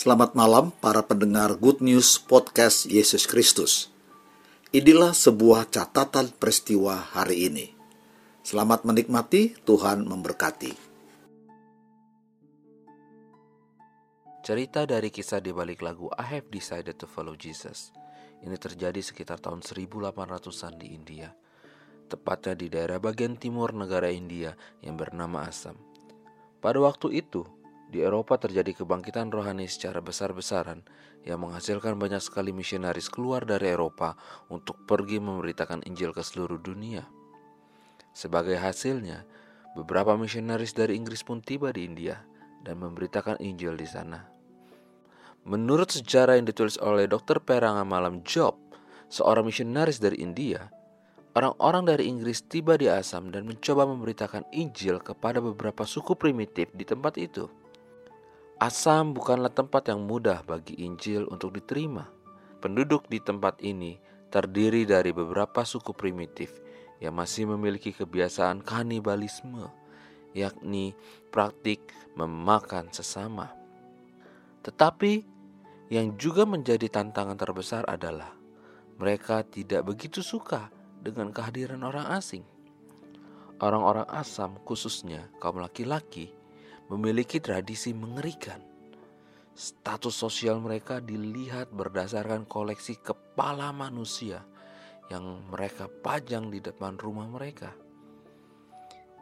Selamat malam para pendengar Good News Podcast Yesus Kristus. Inilah sebuah catatan peristiwa hari ini. Selamat menikmati, Tuhan memberkati. Cerita dari kisah di balik lagu I Have Decided to Follow Jesus. Ini terjadi sekitar tahun 1800-an di India. Tepatnya di daerah bagian timur negara India yang bernama Assam. Pada waktu itu, di Eropa terjadi kebangkitan rohani secara besar-besaran yang menghasilkan banyak sekali misionaris keluar dari Eropa untuk pergi memberitakan Injil ke seluruh dunia. Sebagai hasilnya, beberapa misionaris dari Inggris pun tiba di India dan memberitakan Injil di sana. Menurut sejarah yang ditulis oleh Dr. Peranga Malam Job, seorang misionaris dari India, orang-orang dari Inggris tiba di Assam dan mencoba memberitakan Injil kepada beberapa suku primitif di tempat itu. Asam bukanlah tempat yang mudah bagi Injil untuk diterima. Penduduk di tempat ini terdiri dari beberapa suku primitif yang masih memiliki kebiasaan kanibalisme, yakni praktik memakan sesama. Tetapi yang juga menjadi tantangan terbesar adalah mereka tidak begitu suka dengan kehadiran orang asing. Orang-orang Asam, khususnya kaum laki-laki, memiliki tradisi mengerikan. Status sosial mereka dilihat berdasarkan koleksi kepala manusia yang mereka pajang di depan rumah mereka.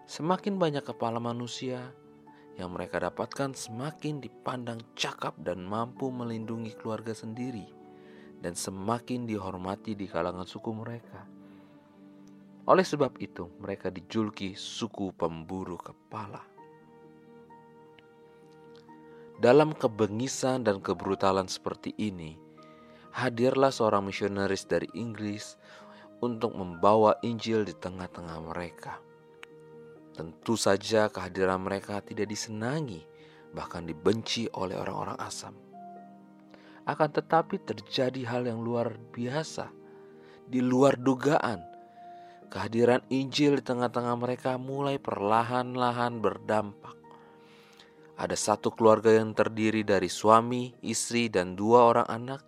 Semakin banyak kepala manusia yang mereka dapatkan, semakin dipandang cakap dan mampu melindungi keluarga sendiri, dan semakin dihormati di kalangan suku mereka. Oleh sebab itu, mereka dijuluki suku pemburu kepala. Dalam kebengisan dan kebrutalan seperti ini, hadirlah seorang misionaris dari Inggris untuk membawa Injil di tengah-tengah mereka. Tentu saja kehadiran mereka tidak disenangi, bahkan dibenci oleh orang-orang asam. Akan tetapi terjadi hal yang luar biasa, di luar dugaan. Kehadiran Injil di tengah-tengah mereka mulai perlahan-lahan berdampak ada satu keluarga yang terdiri dari suami, istri, dan dua orang anak.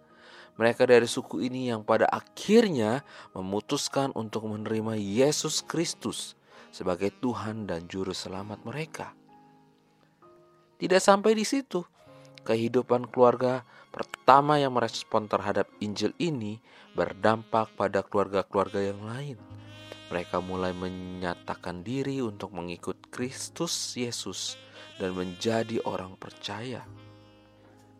Mereka dari suku ini yang pada akhirnya memutuskan untuk menerima Yesus Kristus sebagai Tuhan dan Juru Selamat mereka. Tidak sampai di situ, kehidupan keluarga pertama yang merespon terhadap Injil ini berdampak pada keluarga-keluarga yang lain. Mereka mulai menyatakan diri untuk mengikut Kristus Yesus dan menjadi orang percaya.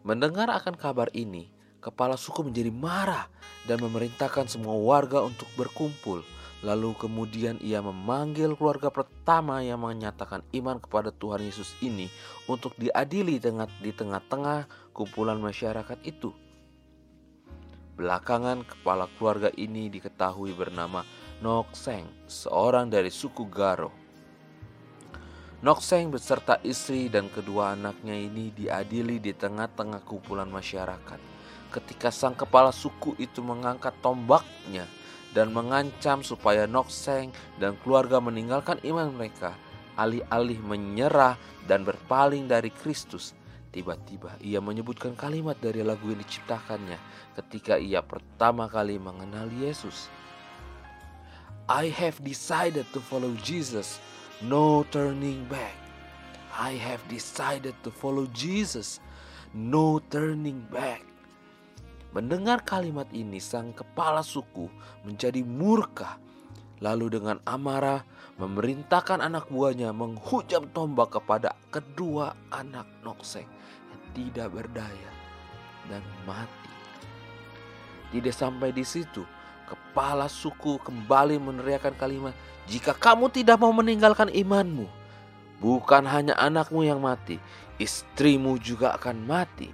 Mendengar akan kabar ini, kepala suku menjadi marah dan memerintahkan semua warga untuk berkumpul. Lalu kemudian ia memanggil keluarga pertama yang menyatakan iman kepada Tuhan Yesus ini untuk diadili di tengah-tengah kumpulan masyarakat itu. Belakangan kepala keluarga ini diketahui bernama Nokseng, seorang dari suku Garo. Nokseng beserta istri dan kedua anaknya ini diadili di tengah-tengah kumpulan masyarakat. Ketika sang kepala suku itu mengangkat tombaknya dan mengancam supaya Nokseng dan keluarga meninggalkan iman mereka, alih-alih menyerah dan berpaling dari Kristus, tiba-tiba ia menyebutkan kalimat dari lagu yang diciptakannya ketika ia pertama kali mengenal Yesus. I have decided to follow Jesus no turning back. I have decided to follow Jesus, no turning back. Mendengar kalimat ini, sang kepala suku menjadi murka, lalu dengan amarah memerintahkan anak buahnya menghujam tombak kepada kedua anak Nokseng yang tidak berdaya dan mati. Tidak sampai di situ, kepala suku kembali meneriakan kalimat, "Jika kamu tidak mau meninggalkan imanmu, bukan hanya anakmu yang mati, istrimu juga akan mati."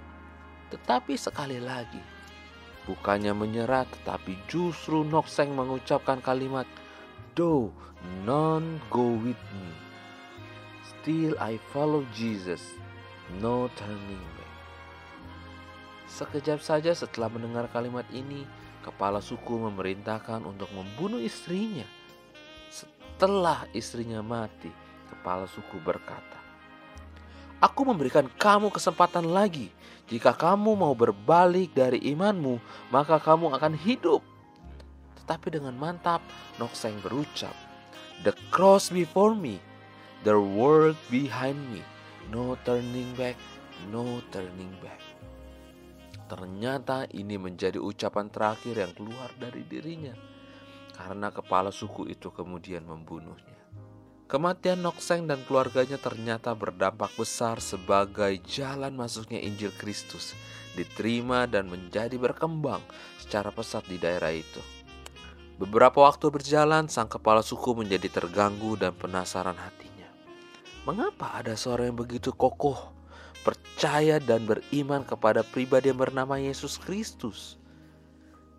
Tetapi sekali lagi, bukannya menyerah, tetapi justru Nokseng mengucapkan kalimat, "Do none go with me. Still I follow Jesus, no turning back." Sekejap saja setelah mendengar kalimat ini, kepala suku memerintahkan untuk membunuh istrinya. Setelah istrinya mati, kepala suku berkata, Aku memberikan kamu kesempatan lagi. Jika kamu mau berbalik dari imanmu, maka kamu akan hidup. Tetapi dengan mantap, Nokseng berucap, The cross before me, the world behind me, no turning back, no turning back. Ternyata ini menjadi ucapan terakhir yang keluar dari dirinya karena kepala suku itu kemudian membunuhnya. Kematian Nokseng dan keluarganya ternyata berdampak besar sebagai jalan masuknya Injil Kristus diterima dan menjadi berkembang secara pesat di daerah itu. Beberapa waktu berjalan, sang kepala suku menjadi terganggu dan penasaran hatinya. Mengapa ada seorang yang begitu kokoh percaya dan beriman kepada pribadi yang bernama Yesus Kristus.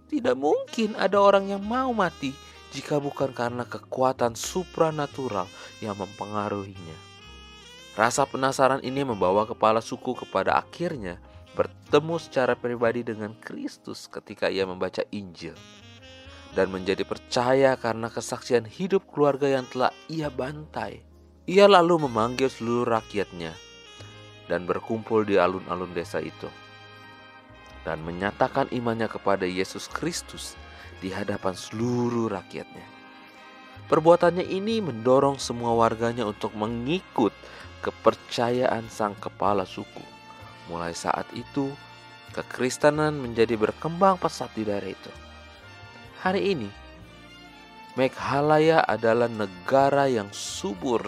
Tidak mungkin ada orang yang mau mati jika bukan karena kekuatan supranatural yang mempengaruhinya. Rasa penasaran ini membawa kepala suku kepada akhirnya bertemu secara pribadi dengan Kristus ketika ia membaca Injil dan menjadi percaya karena kesaksian hidup keluarga yang telah ia bantai. Ia lalu memanggil seluruh rakyatnya dan berkumpul di alun-alun desa itu dan menyatakan imannya kepada Yesus Kristus di hadapan seluruh rakyatnya. Perbuatannya ini mendorong semua warganya untuk mengikut kepercayaan sang kepala suku. Mulai saat itu, kekristenan menjadi berkembang pesat di daerah itu. Hari ini, Meghalaya adalah negara yang subur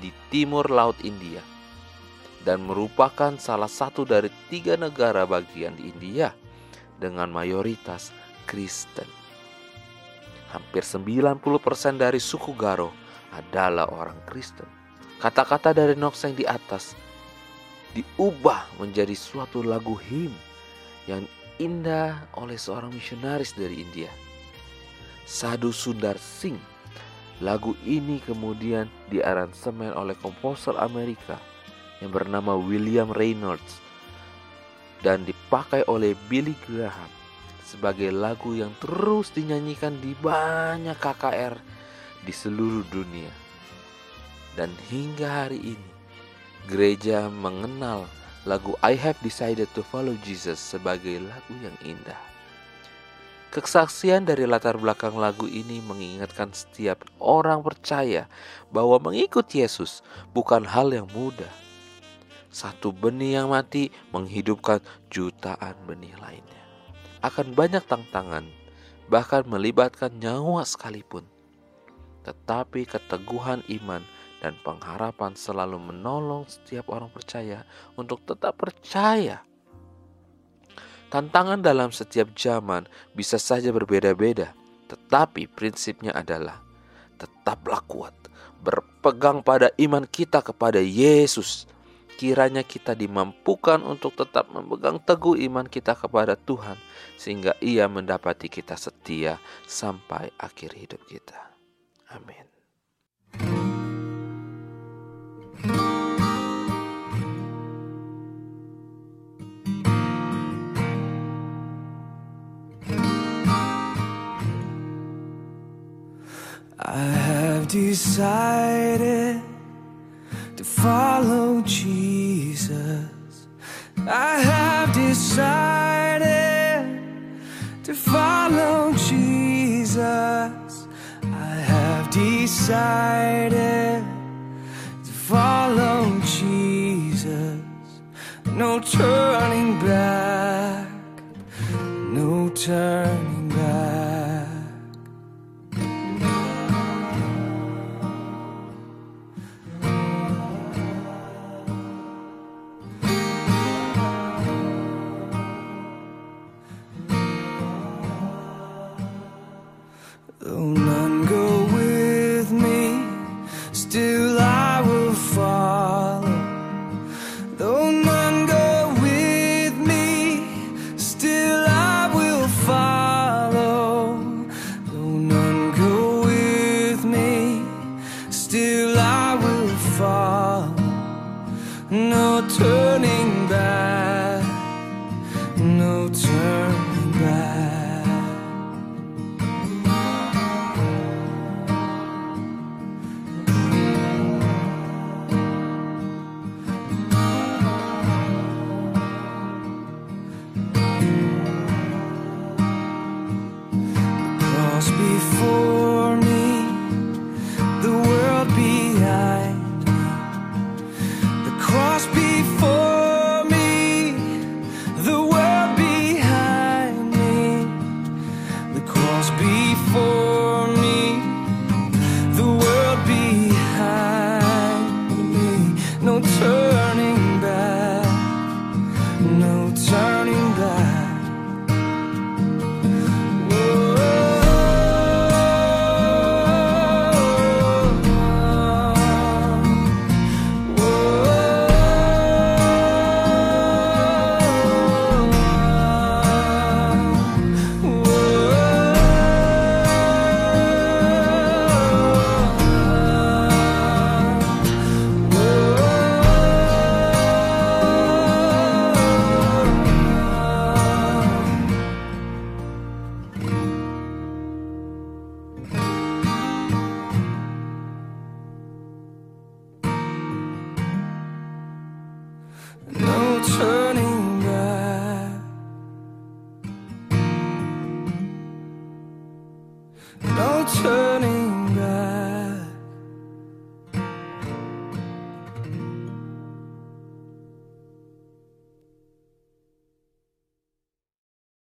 di timur Laut India dan merupakan salah satu dari tiga negara bagian di India dengan mayoritas Kristen. Hampir 90% dari suku Garo adalah orang Kristen. Kata-kata dari Nokseng di atas diubah menjadi suatu lagu him yang indah oleh seorang misionaris dari India. Sadhu Sundar Singh. Lagu ini kemudian diaransemen oleh komposer Amerika yang bernama William Reynolds dan dipakai oleh Billy Graham sebagai lagu yang terus dinyanyikan di banyak KKR di seluruh dunia. Dan hingga hari ini, gereja mengenal lagu I Have Decided to Follow Jesus sebagai lagu yang indah. Kesaksian dari latar belakang lagu ini mengingatkan setiap orang percaya bahwa mengikut Yesus bukan hal yang mudah satu benih yang mati menghidupkan jutaan benih lainnya. Akan banyak tantangan, bahkan melibatkan nyawa sekalipun. Tetapi keteguhan iman dan pengharapan selalu menolong setiap orang percaya untuk tetap percaya. Tantangan dalam setiap zaman bisa saja berbeda-beda, tetapi prinsipnya adalah tetaplah kuat, berpegang pada iman kita kepada Yesus kiranya kita dimampukan untuk tetap memegang teguh iman kita kepada Tuhan, sehingga Ia mendapati kita setia sampai akhir hidup kita. Amin. I have decided follow Jesus. I have decided to follow Jesus. I have decided to follow Jesus. No turning back, no turning turning back, no turning back. Cross before.